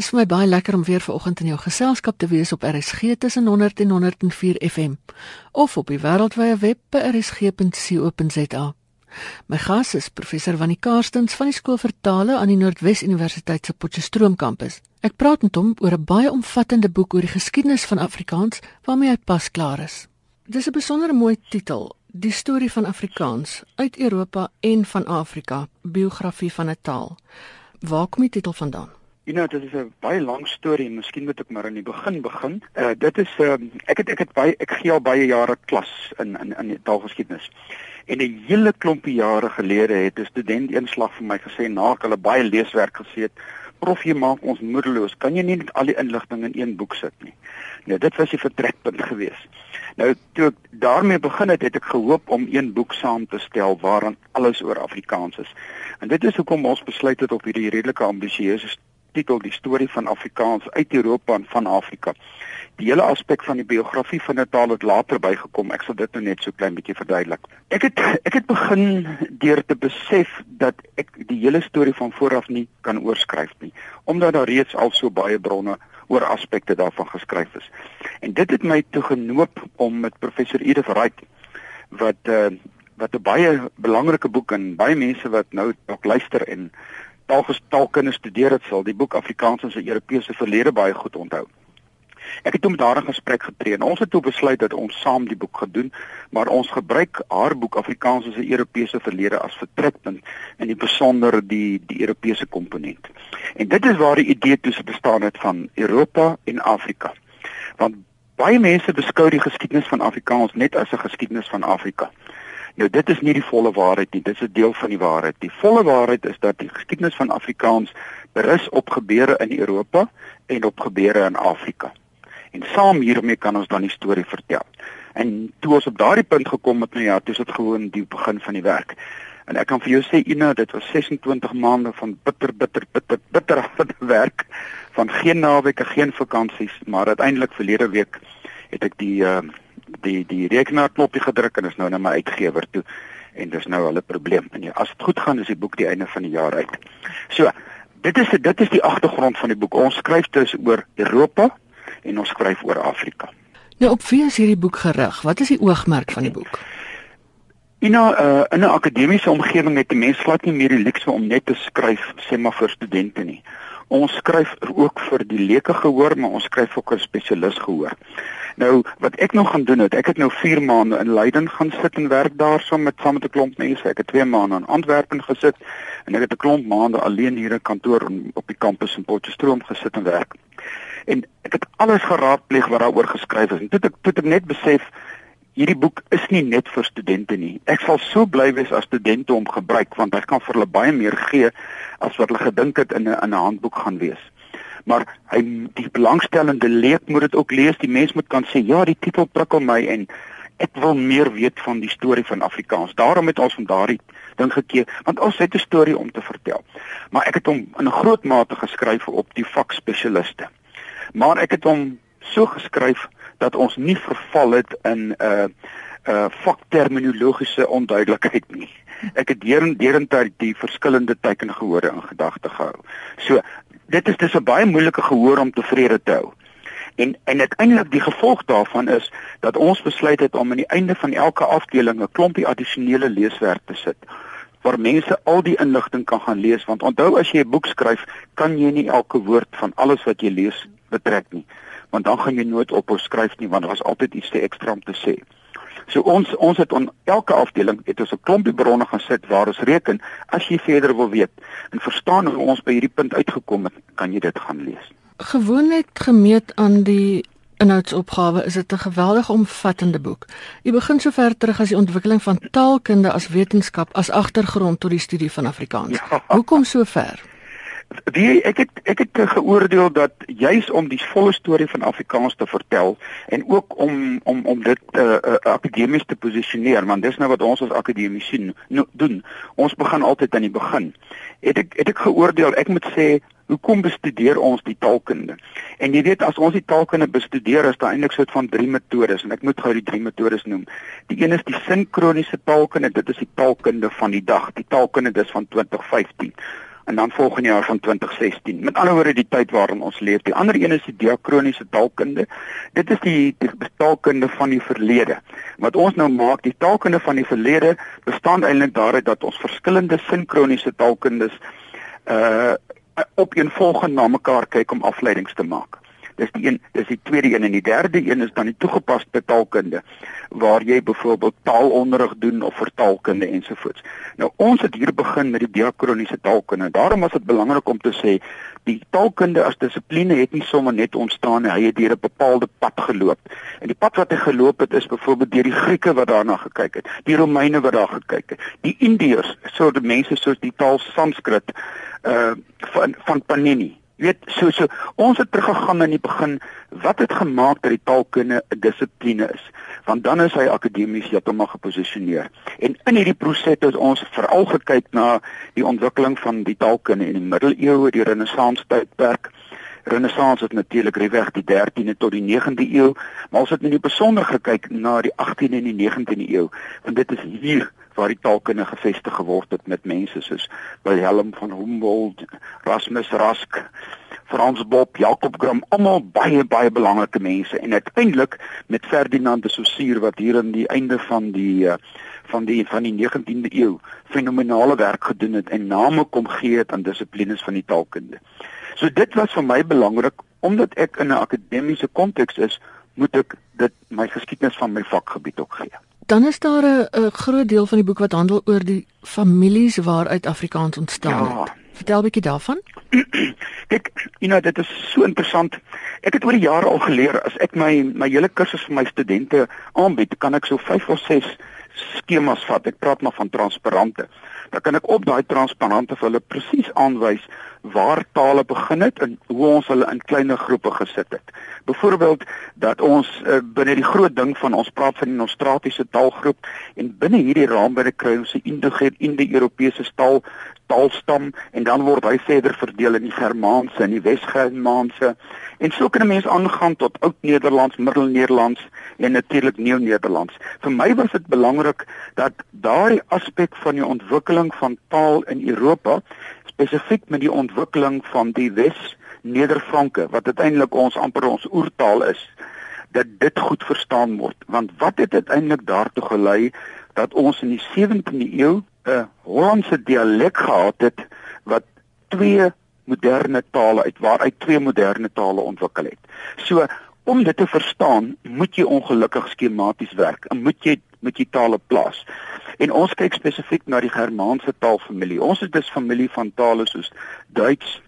Dit is vir my baie lekker om weer vanoggend in jou geselskap te wees op RSG tussen 100 en 104 FM of op die wêreldwye web by rsg.co.za. My gas is professor Wannie Karstens van die skool vir tale aan die Noordwes Universiteit se Potchefstroom kampus. Ek praat met hom oor 'n baie omvattende boek oor die geskiedenis van Afrikaans waarmee hy pas klaar is. Dis 'n besondere mooi titel, Die storie van Afrikaans uit Europa en van Afrika, biografie van 'n taal. Waar kom die titel vandaan? You know, dit is 'n baie lang storie en miskien moet ek maar aan die begin begin. Uh dit is uh ek het ek het baie ek gee al baie jare klas in in in taalgeskiedenis. En 'n hele klompie jare gelede het 'n student eenslag vir my gesê na ek hulle baie leeswerk gesê het, "Prof, jy maak ons moedeloos. Kan jy nie net al die inligting in een boek sit nie?" Nou dit was die vertrekpunt geweest. Nou toe ek daarmee begin het, het ek gehoop om een boek saam te stel waarin alles oor Afrikaans is. En dit is hoekom ons besluit het op hierdie redelike ambisieuse titel die storie van Afrikaans uit Europa en van Afrika. Die hele aspek van die biografie van 'n taal het later bygekom. Ek sal dit nou net so klein bietjie verduidelik. Ek het ek het begin deur te besef dat ek die hele storie van vooraf nie kan oorskryf nie, omdat daar reeds al so baie bronne oor aspekte daarvan geskryf is. En dit het my toe genoop om met professor Edith Wright wat uh, wat 'n baie belangrike boek en baie mense wat nou dalk luister en taalgestaalkunde studeer het sal die boek Afrikaans in sy Europese verlede baie goed onthou. Ek het hom daar in gesprek getree en ons het toe besluit dat ons saam die boek gedoen, maar ons gebruik haar boek Afrikaans in sy Europese verlede as vertrekpunt in die besonder die die Europese komponent. En dit is waar die idee toe se bestaan het van Europa en Afrika. Want baie mense beskou die geskiedenis van Afrikaans net as 'n geskiedenis van Afrika. Nou dit is nie die volle waarheid nie, dit is 'n deel van die waarheid. Die volle waarheid is dat die geskiedenis van Afrikaans berus op gebeure in Europa en op gebeure in Afrika. En saam hiermee kan ons dan die storie vertel. En toe ons op daardie punt gekom het, nou ja, dis dit gewoon die begin van die werk. En ek kan vir jou sê Ina, dit was 26 maande van bitter bitter bitter bitter werk van geen naweke, geen vakansies, maar uiteindelik verlede week het ek die uh, die die rekenaarknopie gedruk en is nou na my uitgewer toe en dis nou hulle probleem. En ja, as dit goed gaan is die boek die einde van die jaar uit. So, dit is dit is die agtergrond van die boek. Ons skryf dus oor Europa en ons skryf oor Afrika. Nou op wie is hierdie boek gerig? Wat is die oogmerk van die boek? In 'n uh, in 'n akademiese omgewing het die mens glad nie meer die luukse om net te skryf sê maar vir studente nie. Ons skryf ook vir die leuke gehoor, maar ons skryf ook vir spesialis gehoor. Nou wat ek nog gaan doen het, ek het nou 4 maande in Leiden gaan sit en werk daarso met saam met 'n klomp mense. Ek het 2 maande in Antwerpen gesit en ek het 'n klomp maande alleen hier in kantoor op die kampus in Potchefstroom gesit en werk. En ek het alles geraadpleeg wat daaroor geskryf is. En toe ek toe ek net besef hierdie boek is nie net vir studente nie. Ek sal so bly wees as studente hom gebruik want hy kan vir hulle baie meer gee as wat hulle gedink het in 'n in 'n handboek gaan wees maar hy die belangstellende leek moet dit ook lees. Die mens moet kan sê ja, die titel prikkel my en ek wil meer weet van die storie van Afrikaans. Daarom het ons van daardie ding gekeer want ons het 'n storie om te vertel. Maar ek het hom in 'n groot mate geskryf op die vakspesialiste. Maar ek het hom so geskryf dat ons nie verval het in 'n uh, uh, vakterminologiese onduidelikheid nie. Ek het deurentyd die verskillende tekengehoorde in gedagte gehou. So dit is dis 'n baie moeilike gehoor om tevrede te hou. En en uiteindelik die gevolg daarvan is dat ons besluit het om aan die einde van elke afdeling 'n klompie addisionele leeswerk te sit waar mense al die inligting kan gaan lees want onthou as jy 'n boek skryf kan jy nie elke woord van alles wat jy lees betrek nie want dan gaan jy nooit ophou skryf nie want daar's altyd iets te ekstra om te sê. So ons ons het on elke afdeling het ons 'n klompie bronne gesit waar ons reken as jy verder wil weet en verstaan hoe ons by hierdie punt uitgekom het, kan jy dit gaan lees. Gewoonlik gemeet aan die inhoudsopgawe is dit 'n geweldig omvattende boek. Jy begin sover terug as die ontwikkeling van taalkunde as wetenskap as agtergrond tot die studie van Afrikaans. Ja. Hoekom so ver? Wie ek het ek het geoordeel dat juis om die volle storie van Afrikaans te vertel en ook om om om dit uh, uh, akademies te posisioneer want dis nou wat ons as akademisië no, doen. Ons begin altyd aan die begin. Het ek het ek geoordeel ek moet sê hoekom bestudeer ons die taalkunde? En jy weet as ons die taalkunde bestudeer is daar eintlik soort van drie metodes en ek moet gou die drie metodes noem. Die een is die sinkroniese taalkunde, dit is die taalkunde van die dag, die taalkunde dis van 2015 en dan volgende jaar van 2016. Met ander woorde die tyd waarin ons leef. Die ander een is die diakroniese taalkunde. Dit is die, die taalkunde van die verlede. Wat ons nou maak, die taalkunde van die verlede bestaan eintlik daaruit dat ons verskillende sinkroniese taalkundes uh op een volgende na mekaar kyk om afleidings te maak. Dis die een, dis die tweede een en die derde een is dan die toegepaste taalkunde waar jy byvoorbeeld taalonderrig doen of vertaalkunde ensovoorts. Nou ons het hier begin met die diakroniese taalkunde. Daarom was dit belangrik om te sê die taalkunde as dissipline het nie sommer net ontstaan nie. Hy het deur 'n bepaalde pad geloop. En die pad wat hy geloop het is byvoorbeeld deur die Grieke wat daarna gekyk het, die Romeine wat daar gekyk het, die Indiërs, soort mense soos die taal Sanskrit uh van van Panini Jy weet, so so ons het teruggegaan in die begin wat het gemaak dat die taalkunde 'n dissipline is? Want dan is hy akademies heeltemal geposisioneer. En in hierdie proses het ons veral gekyk na die ontwikkeling van die taalkunde in die middeleeue, die renessans tydperk. Renessans het natuurlik reg die 13de tot die 19de eeu, maar ons het die besonder gekyk na die 18de en die 19de eeu, want dit is hier waar die taalkunde gevestig geword het met mense soos Wilhelm van Humboldt, Rasmus Rask, Frans Bob, Jacob Grimm, almal baie baie belangrike mense en uiteindelik met Ferdinand de Saussure wat hier aan die einde van die uh, van die van die 19de eeu fenominale werk gedoen het en name kom gee het aan dissiplines van die taalkunde. So dit was vir my belangrik omdat ek in 'n akademiese konteks is, moet ek dit my geskiedenis van my vakgebied ook gee. Dan is daar 'n groot deel van die boek wat handel oor die families waaruit Afrikaans ontstaan ja. het. Vertel 'n bietjie daarvan. Kyk, you know, dit is so interessant. Ek het oor die jare al geleer as ek my my hele kursus vir my studente aanbied, kan ek so 5 of 6 skemas vat. Ek praat maar van transparante. Dan kan ek op daai transparante vir hulle presies aanwys waar tale begin het en hoe ons hulle in kleiner groepe gesit het. Byvoorbeeld dat ons uh, binne die groot ding van ons praat van die Nostratiese taalgroep en binne hierdie raamwerk kry ons die Indo-Europese taal taalstam en dan word hy verder verdeel in die Germaanse en die Wes-Germaanse en so kan 'n mens aangaan tot Oud-Nederlands, Middel-Nederlands en natuurlik Neo-Nederlands. Vir my was dit belangrik dat daardie aspek van die ontwikkeling van taal in Europa spesifiek met die ontwikkeling van die Wes-Nederfranke wat uiteindelik ons amper ons oertaal is dat dit goed verstaan word want wat het uiteindelik daartoe gelei dat ons in die 17de eeu 'n Hollandse dialek gehad het wat twee moderne tale uit waaruit twee moderne tale ontwikkel het. So om dit te verstaan, moet jy ongelukkig skematies werk en moet jy met jy tale plaas. En ons kyk spesifiek na die Germaanse taalfamilie. Ons is dus familie van tale soos Duits,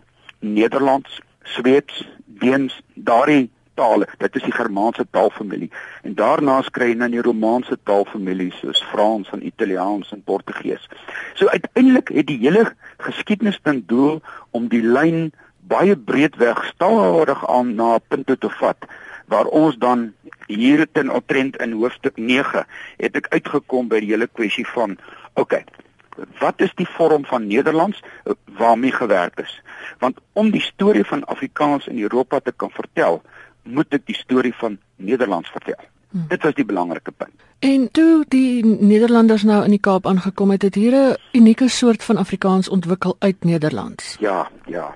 Nederlands, Sweeds, Deens, daardie tale. Dit is die Germaanse taalfamilie. En daarna kry jy dan die Romaanse taalfamilie soos Frans en Italiaans en Portugees. So uiteindelik het die hele geskiedenis ten doel om die lyn baie breedweg stadig aan na 'n punt toe te vat waar ons dan hier ten optrent in hoofstuk 9 het ek uitgekom by die hele kwessie van okay wat is die vorm van Nederlands waarmee gewerk is want om die storie van Afrikaans in Europa te kan vertel moet ek die storie van Nederlands vertel. Hmm. Dit was die belangrike punt. En toe die Nederlanders nou in die Kaap aangekom het, het hier 'n unieke soort van Afrikaans ontwikkel uit Nederlands. Ja, ja.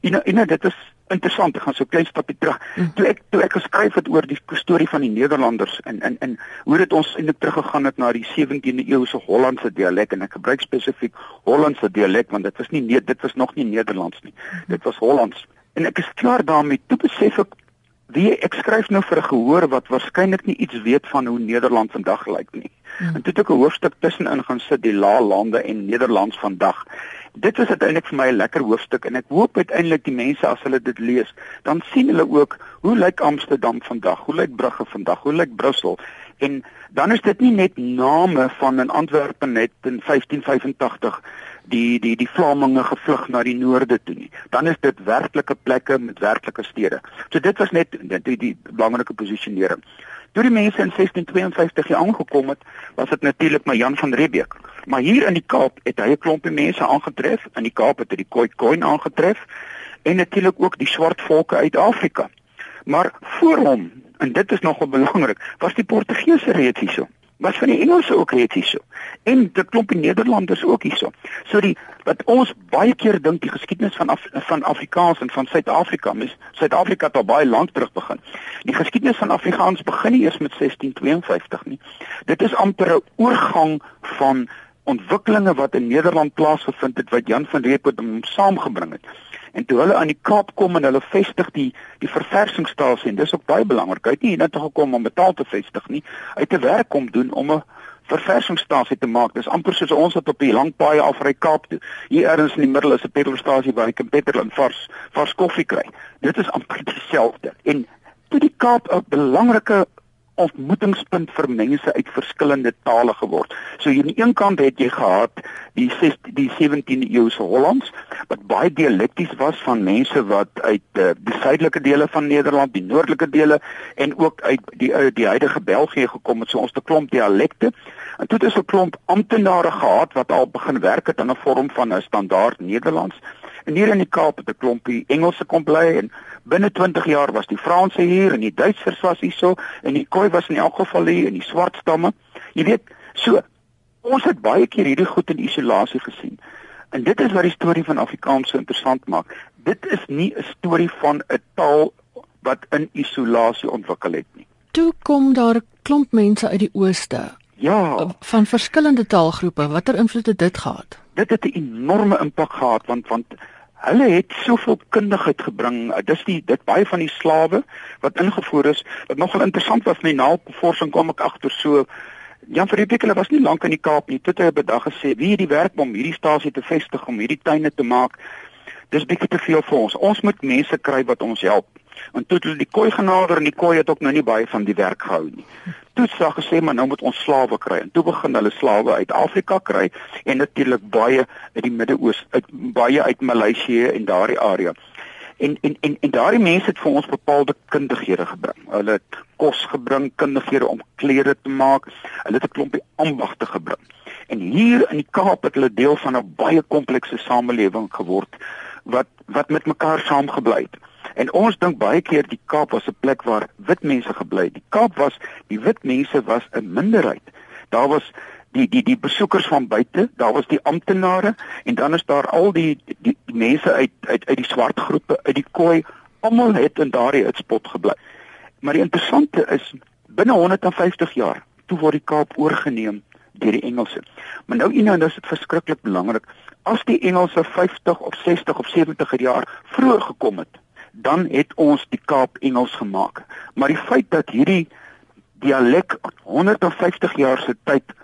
En en dit is interessant, ek gaan so klein stapie terug. Hmm. Toe ek toe ek geskryf het oor die storie van die Nederlanders en en en hoe dit ons eintlik teruggegaan het na die 17de eeuse Hollandse dialek en ek gebruik spesifiek Hollandse dialek want dit was nie dit was nog nie Nederlands nie. Hmm. Dit was Hollands. En ek is klaar daarmee. Toe besef ek Wie ek skryf nou vir 'n gehoor wat waarskynlik nie iets weet van hoe Nederland vandag lyk nie. Hmm. En toe het ek 'n hoofstuk tussenin gaan sit die La lande en Nederlands vandag. Dit was uiteindelik vir my 'n lekker hoofstuk en ek hoop uiteindelik die mense as hulle dit lees, dan sien hulle ook hoe lyk Amsterdam vandag? Hoe lyk Brugge vandag? Hoe lyk Brussel? En dan is dit nie net name van in Antwerpe net in 1585 die die die Vlaminge gevlug na die noorde toe nie. Dan is dit werklike plekke met werklike stede. So dit was net die die, die belangrike posisionering. Toe die mense in 1652 hier aangekom het, was dit natuurlik maar Jan van Riebeeck. Maar hier in die Kaap het hy 'n klompie mense aangetref. In die Kaap het hy die Khoikhoi aangetref en natuurlik ook die swart volke uit Afrika. Maar voor hom, en dit is nogal belangrik, was die Portugese reeds hierso. Was van die Engelse ook reeds hierso. En die Nederlanders ook hierso. So die wat ons baie keer dink die geskiedenis van Af, van Afrikaans en van Suid-Afrika, mis Suid-Afrika het al baie lank terug begin. Die geskiedenis van Afrikaans begin nie eers met 1652 nie. Dit is amper 'n oorgang van ontwikkelinge wat in Nederland plaasgevind het wat Jan van Riebeeck hom saamgebring het. En toe hulle aan die Kaap kom en hulle vestig die die verversingsstasie en dis ook baie belangrik. Hy het nie net gekom om betaal te vestig nie. Het 'n werk kom doen om 'n verversingsstasie te maak. Dis amper soos ons wat op die lang paaie af ry Kaap toe. Hier ergens in die middel is 'n petrolstasie waar jy kan petrol en vars vars koffie kry. Dit is amper dieselfde. En toe die Kaap 'n belangrike ontmoetingspunt vir mense uit verskillende tale geword. So aan die een kant het jy gehad die 16 die 17de eeuse Hollands wat baie dialekties was van mense wat uit uh, die suidelike dele van Nederland, die noordelike dele en ook uit die uh, die huidige België gekom het. So ons het 'n klomp dialekte. En het ons 'n klomp amptenare gehad wat al begin werk het aan 'n vorm van 'n standaard Nederlands. En hier in die Kaap het 'n klompie Engelse kom bly en binne 20 jaar was die Franse hier en die Duitsers was hierso en die Khoi was in elk geval hier en die swart stamme. Jy weet, so ons het baie keer hierdie goed in isolasie gesien. En dit is wat die storie van Afrikaans so interessant maak. Dit is nie 'n storie van 'n taal wat in isolasie ontwikkel het nie. Toe kom daar 'n klomp mense uit die ooste. Ja, van verskillende taalgroepe. Watter invloed het dit gehad? Dit het 'n enorme impak gehad want want Hulle het soveel kundigheid gebring. Dis die dit baie van die slawe wat ingevoer is. Wat nogal interessant was met navorsing kom ek agter so Jan Verbeek hulle was nie lank in die Kaap nie. Toe het hy op 'n dag gesê, "Wie het die werk om hierdie stasie te vestig om hierdie tuine te maak? Dis bietjie te veel vir ons. Ons moet mense kry wat ons help." En toe het die koei genader en die koei het ook nou nie baie van die werk gehou nie. Toe het hulle gesê maar nou moet ons slawe kry. En toe begin hulle slawe uit Afrika kry en natuurlik baie uit die Midde-Oos, uit baie uit Maleisië en daardie area. En en en en daardie mense het vir ons bepaalde kundighede gebring. Hulle het kos gebring, kundighede om klere te maak. Hulle het 'n klompie ambagte gebring. En hier in die Kaap het hulle deel van 'n baie komplekse samelewing geword wat wat met mekaar saamgebly het. En ons dink baie keer die Kaap was 'n plek waar wit mense gebly het. Die Kaap was die wit mense was 'n minderheid. Daar was die die die besoekers van buite, daar was die amptenare en dan is daar al die die, die mense uit uit uit die swart groepe, uit die Khoi, almal het in daardie uitspot gebly. Maar die interessante is binne 150 jaar toe word die Kaap oorgeneem deur die Engelse. Maar nou eendag nou is dit verskriklik belangrik as die Engelse 50 of 60 of 70 jaar vroeër gekom het dan het ons die Kaap Engels gemaak. Maar die feit dat hierdie dialek 150 jaar se tyd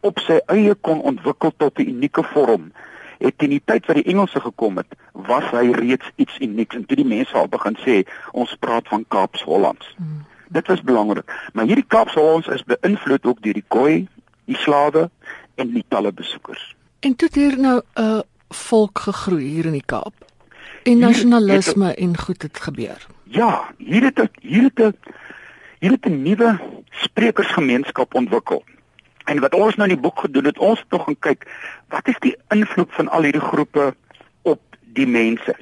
op sy eie kon ontwikkel tot 'n unieke vorm, het in die tyd wat die Engelse gekom het, was hy reeds iets unieks en toe die mense al begin sê ons praat van Kaaps Hollands. Hmm. Dit was belangrik. Maar hierdie Kaaps Hollands is beïnvloed ook deur die Khoi, die slawe en die talle besoekers. En toe het hier nou 'n uh, volk gegroei hier in die Kaap. En nasionalisme het, en goed het gebeur. Ja, hier het hier het hier het 'n nuwe sprekersgemeenskap ontwikkel. En wat ons nou in die boek gedoen het, ons het tog gaan kyk, wat is die invloed van al hierdie groepe op die mense?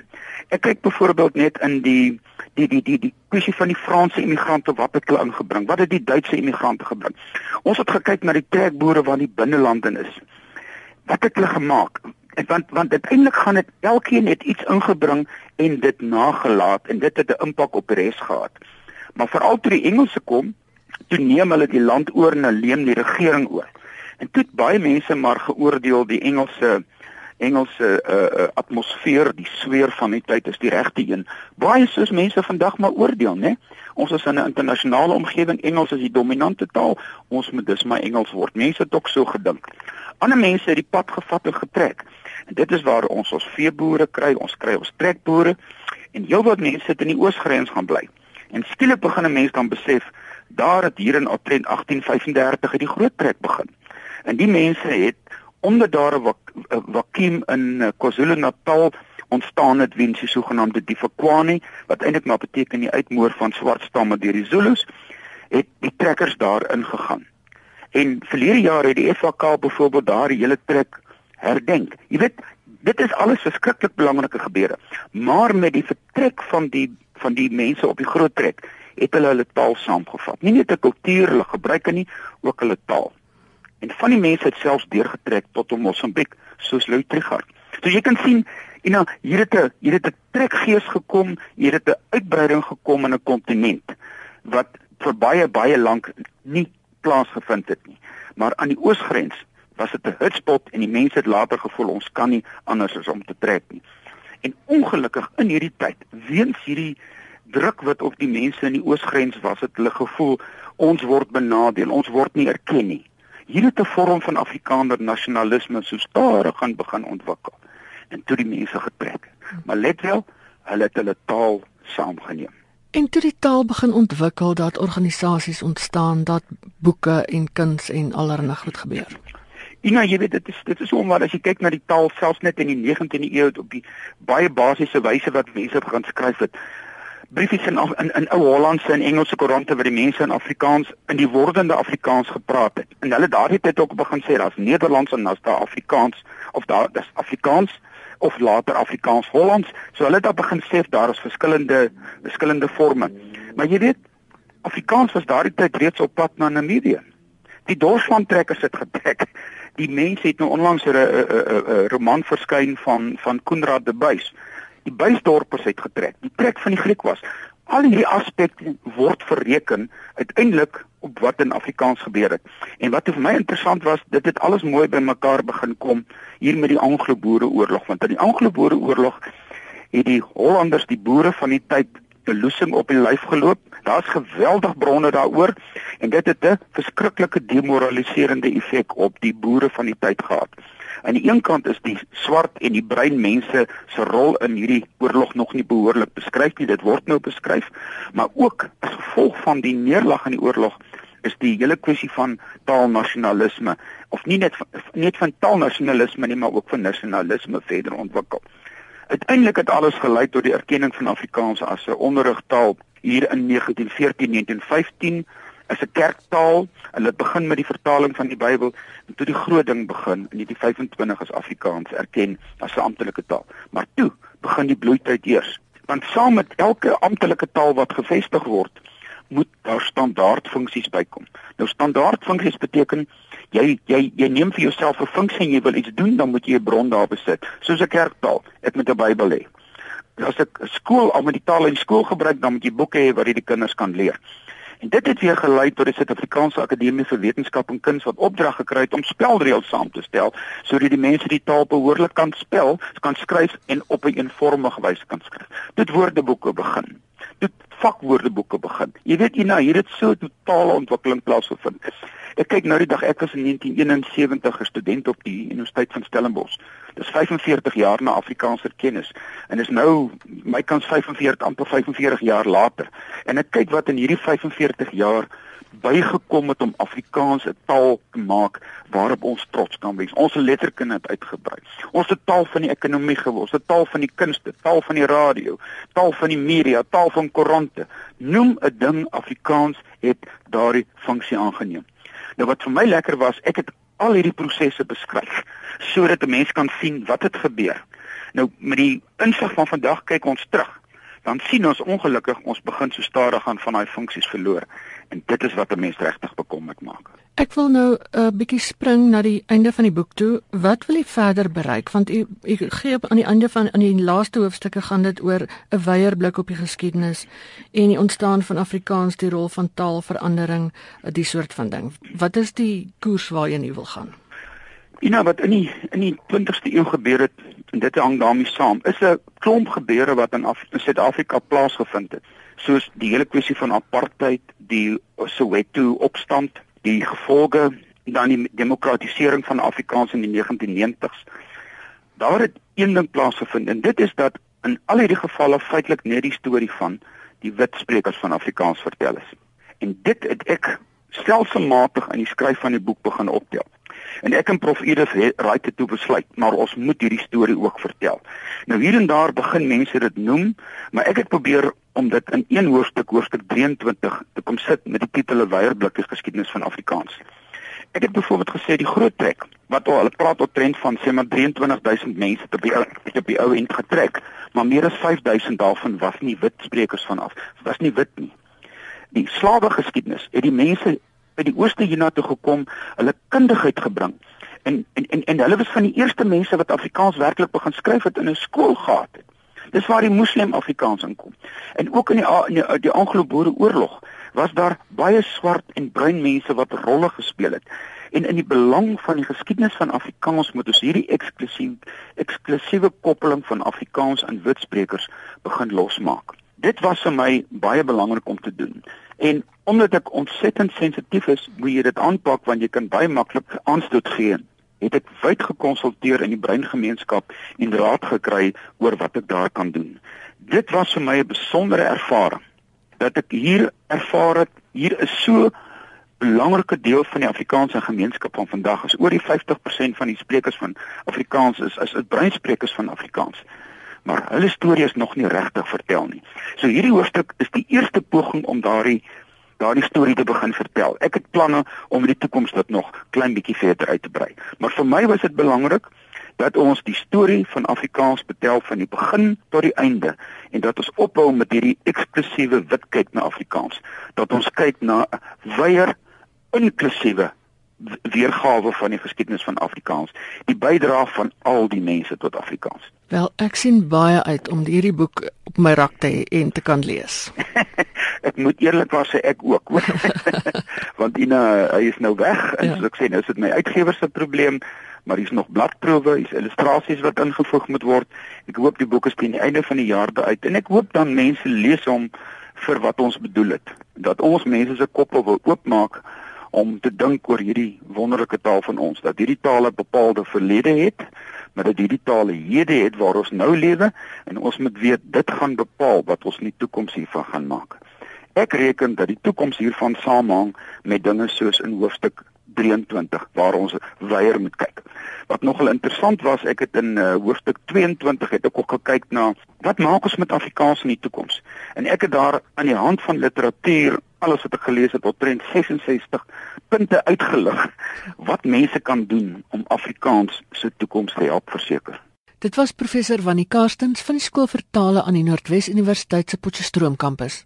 Ek kyk byvoorbeeld net in die die die die die kwessie van die Franse immigrante wat het hulle ingebring? Wat het die Duitse immigrante gebring? Ons het gekyk na die trekboere wat in die binnelande is. Wat het hulle gemaak? Want want uiteindelik gaan dit elkeen het iets ingebring en dit nagelaat en dit het 'n impak op die res gehad. Maar veral toe die Engelse kom, toe neem hulle die land oor en neem die regering oor. En toe baie mense maar geoordeel die Engelse Engelse uh, uh, atmosfeer, die sweer van die tyd is die regte een. Baie soos mense vandag maar oordeel, né? Ons is in 'n internasionale omgewing, Engels is die dominante taal, ons moet dus maar Engels word. Mense het ook so gedink. Ander mense het die pad gevat en getrek. En dit is waar ons ons veeboere kry, ons kry ons trekboere en heelwat mense sit in die oosgrens gaan bly. En skielik begin 'n mens dan besef daar het hier in omtrent 1835 die groot trek begin. En die mense het omdat daar 'n vakuum in eh, KwaZulu-Natal ontstaan het weens die sogenaamde Difekwani wat eintlik maar beteken die uitmoor van swart stamme deur die Zulus, het die trekkers daar ingegaan. En verlede jaar het die FAK byvoorbeeld daar die hele trek herdenk. Jy weet, dit is alles verskriklik belangrike gebeure. Maar met die vertrek van die van die mense op die groot trek, het hulle hulle taal saamgevat. Nie net 'n kultuur hulle gebruik nie, ook hulle taal. En van die mense het selfs deurgetrek tot om Mosambiek, soos Louis Trichardt. So jy kan sien, you know, hier het 'n hier het 'n trekgees gekom, hier het 'n uitbreiding gekom in 'n kontinent wat vir baie baie lank nie plaasgevind het nie. Maar aan die oosgrens was dit 'n hotspot en die mense het later gevoel ons kan nie anders as om te trek nie. En ongelukkig in hierdie tyd, weens hierdie druk wat op die mense in die oosgrens was, het hulle gevoel ons word benadeel, ons word nie erken nie. Hier het 'n vorm van Afrikaner nasionalisme so stadig gaan begin ontwikkel en toe die mense getrek. Maar let wel, hulle het hulle taal saamgeneem. En toe die taal begin ontwikkel, dat organisasies ontstaan, dat boeke en kuns en allerlei goed gebeur. Ina, jy weet dit is dit is so omdat as jy kyk na die taal selfs net in die 19de eeu op die baie basiese wyse wat mense begin skryf het. Briefies in in, in ou Hollandse en Engelse koerante waar die mense in Afrikaans in die wordende Afrikaans gepraat het. En hulle daardie tyd ook begin sê daar's Nederlands en daar's daar Afrikaans of daar dis Afrikaans of later Afrikaans Hollands. So hulle het daar begin sê daar is verskillende verskillende forme. Maar jy weet Afrikaans was daardie tyd reeds op pad na Namibië. Die Dorsland trekkers het getrek. Die mense het nou onlangs 'n roman verskyn van van Koenraad de Buys. Die Buysdorpers het getrek. Die trek van die Griek was al hierdie aspekte word verreken uiteindelik op wat in Afrikaans gebeur het. En wat vir my interessant was, dit het alles mooi bymekaar begin kom hier met die Anglo-Boereoorlog, want in die Anglo-Boereoorlog het die Hollanders die boere van die tyd beloesing op die lyf geloop. Daar's geweldig bronne daaroor en dit het 'n verskriklike demoraliserende effek op die boere van die tyd gehad. Aan die een kant is die swart en die bruin mense se rol in hierdie oorlog nog nie behoorlik beskryf nie. Dit word nou beskryf, maar ook as gevolg van die neerlag in die oorlog is die hele kwessie van taalnasionalisme of nie net net van taalnasionalisme nie, maar ook van nasionalisme verder ontwikkel. Uiteindelik het alles gelei tot die erkenning van Afrikaans as 'n onderrigtaal hier in 1914-1915 is 'n kerktaal. Hulle begin met die vertaling van die Bybel en toe die groot ding begin in 1925 as Afrikaans erken as 'n amptelike taal. Maar toe begin die bloeityd eers. Want saam met elke amptelike taal wat gevestig word, moet daar standaardfunksies bykom. Nou standaardfunksies beteken jy jy jy neem vir jouself 'n funksie en jy wil iets doen, dan moet jy 'n bron daar besit. Soos 'n kerktaal, ek moet 'n Bybel hê. As ek skool al met die taal in skool gebruik, dan moet jy boeke hê wat jy die kinders kan leer. En dit het weer gelei tot die Suid-Afrikaanse Akademie vir Wetenskap en Kuns wat opdrag gekry het om spelreëls saam te stel sodat die mense die taal behoorlik kan spel, kan skryf en op 'n eenvormige wyse kan skryf. Dit woordeboeke begin. Dit vakwoordeboeke begin. Jy weet jy nou hier het so totale ontwikkeling plaasgevind. Ek kyk nou die dag ek was in 1971 'n student op die Universiteit van Stellenbosch. Dis 45 jaar na Afrikaanse kennis en is nou my kans 45 amper 45 jaar later. En ek kyk wat in hierdie 45 jaar bygekom het om Afrikaans 'n taal te maak waarop ons trots kan wees. Ons letterkunde het uitgebrei. Ons het taal van die ekonomie geword, ons het taal van die kunste, taal van die radio, taal van die media, taal van koerante. Noem 'n ding Afrikaans het daardie funksie aangeneem. Nou wat vir my lekker was, ek het al hierdie prosesse beskryf sodat 'n mens kan sien wat het gebeur. Nou met die insig van vandag kyk ons terug. Dan sien ons ongelukkig ons begin so stadig gaan van daai funksies verloor en dit is wat 'n mens regtig bekommerd maak. Ek wil nou 'n uh, bietjie spring na die einde van die boek toe. Wat wil jy verder bereik? Want u u gee aan die einde van aan die laaste hoofstukke gaan dit oor 'n wyeer blik op die geskiedenis en die ontstaan van Afrikaans, die rol van taalverandering, die soort van ding. Wat is die koers waarheen jy wil gaan? Ina wat in die in die 20ste eeu gebeur het en dit hang daarmee saam, is 'n klomp gebeure wat in Suid-Afrika plaasgevind het. Soos die hele kwessie van apartheid, die Soweto opstand, die gevolge dan die demokratisering van Afrikaans in die 1990s. Daar het een ding plaasgevind en dit is dat in al hierdie gevalle feitelik net die storie van die wit sprekers van Afrikaans vertel is. En dit het ek stelselmatig in die skryf van die boek begin optel. En ek en Prof Edith raai dit toe besluit, maar ons moet hierdie storie ook vertel. Nou hier en daar begin mense dit noem, maar ek het probeer om dit in een hoofstuk, hoofstuk 23 te kom sit met die titel 'n weierblikkie geskiedenis van Afrikaans. Ek het byvoorbeeld gesê die groot trek wat al hulle praat op trend van sê maar 23000 mense te by op die ou end getrek, maar meer as 5000 daarvan was nie wit sprekers van af. Was nie wit nie. Die slawe geskiedenis het die mense by die ooste hiernatoe gekom, hulle kundigheid gebring. En en en, en hulle was van die eerste mense wat Afrikaans werklik begin skryf het in 'n skool gehad het. Dis waar die moslim Afrikaans inkom. En ook in die in die, die Anglo-Boereoorlog was daar baie swart en bruin mense wat rolle gespeel het. En in die belang van die geskiedenis van Afrikaans moet ons hierdie eksklusief eksklusiewe koppeling van Afrikaans aan witsprekers begin losmaak. Dit was vir my baie belangrik om te doen. En omdat ek ontsettend sensitief is, moet jy dit aanpak want jy kan baie maklik aanstoot gee het ek wyd gekonsulteer in die breingemeenskap en raad gekry oor wat ek daar kan doen. Dit was vir my 'n besondere ervaring dat ek hier ervaar het hier is so belangrike deel van die Afrikaanse gemeenskap van vandag is oor die 50% van die sprekers van Afrikaans is is dit breinsprekers van Afrikaans. Maar hulle storie is nog nie regtig vertel nie. So hierdie hoofstuk is die eerste poging om daardie daardie storie te begin vertel. Ek het planne om die toekoms dit nog klein bietjie verder uit te brei. Maar vir my was dit belangrik dat ons die storie van Afrikaans vertel van die begin tot die einde en dat ons ophou met hierdie eksklusiewe wit kyk na Afrikaans. Dat ons kyk na 'n wyeer inklusiewe weergawe van die geskiedenis van Afrikaans, die bydrae van al die mense tot Afrikaans. Wel, ek sien baie uit om hierdie boek op my rak te hê en te kan lees. ek moet eerlikwaar sê ek ook. Want Ina, hy is nou weg en ja. so ek sê nou is dit my uitgewer se probleem, maar hier's nog bladproewe, hier's illustrasies wat ingevoeg moet word. Ek hoop die boek is teen die einde van die jaar uit en ek hoop dan mense lees hom vir wat ons bedoel het. Dat ons mense se koppe wil oopmaak om te dink oor hierdie wonderlike taal van ons, dat hierdie taal 'n bepaalde verlede het maar dat hierdie tale hede het waar ons nou lewe en ons moet weet dit gaan bepaal wat ons in die toekoms hiervan gaan maak. Ek reken dat die toekoms hiervan samehang met dinge soos in hoofstuk 23 waar ons weier moet kyk. Wat nogal interessant was, ek het in uh, hoofstuk 22 het ek ook gekyk na wat maak ons met Afrikaans in die toekoms. En ek het daar aan die hand van literatuur alles wat ek gelees het, omtrent 66 punte uitgelig wat mense kan doen om Afrikaans se toekoms te help verseker. Dit was professor Wannie Karstens van die skool vir tale aan die Noordwes Universiteit se Potchefstroom kampus.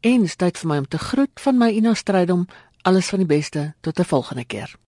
En dit is tyd vir my om te groet van my Ina Strydom. Alles van die beste tot 'n volgende keer.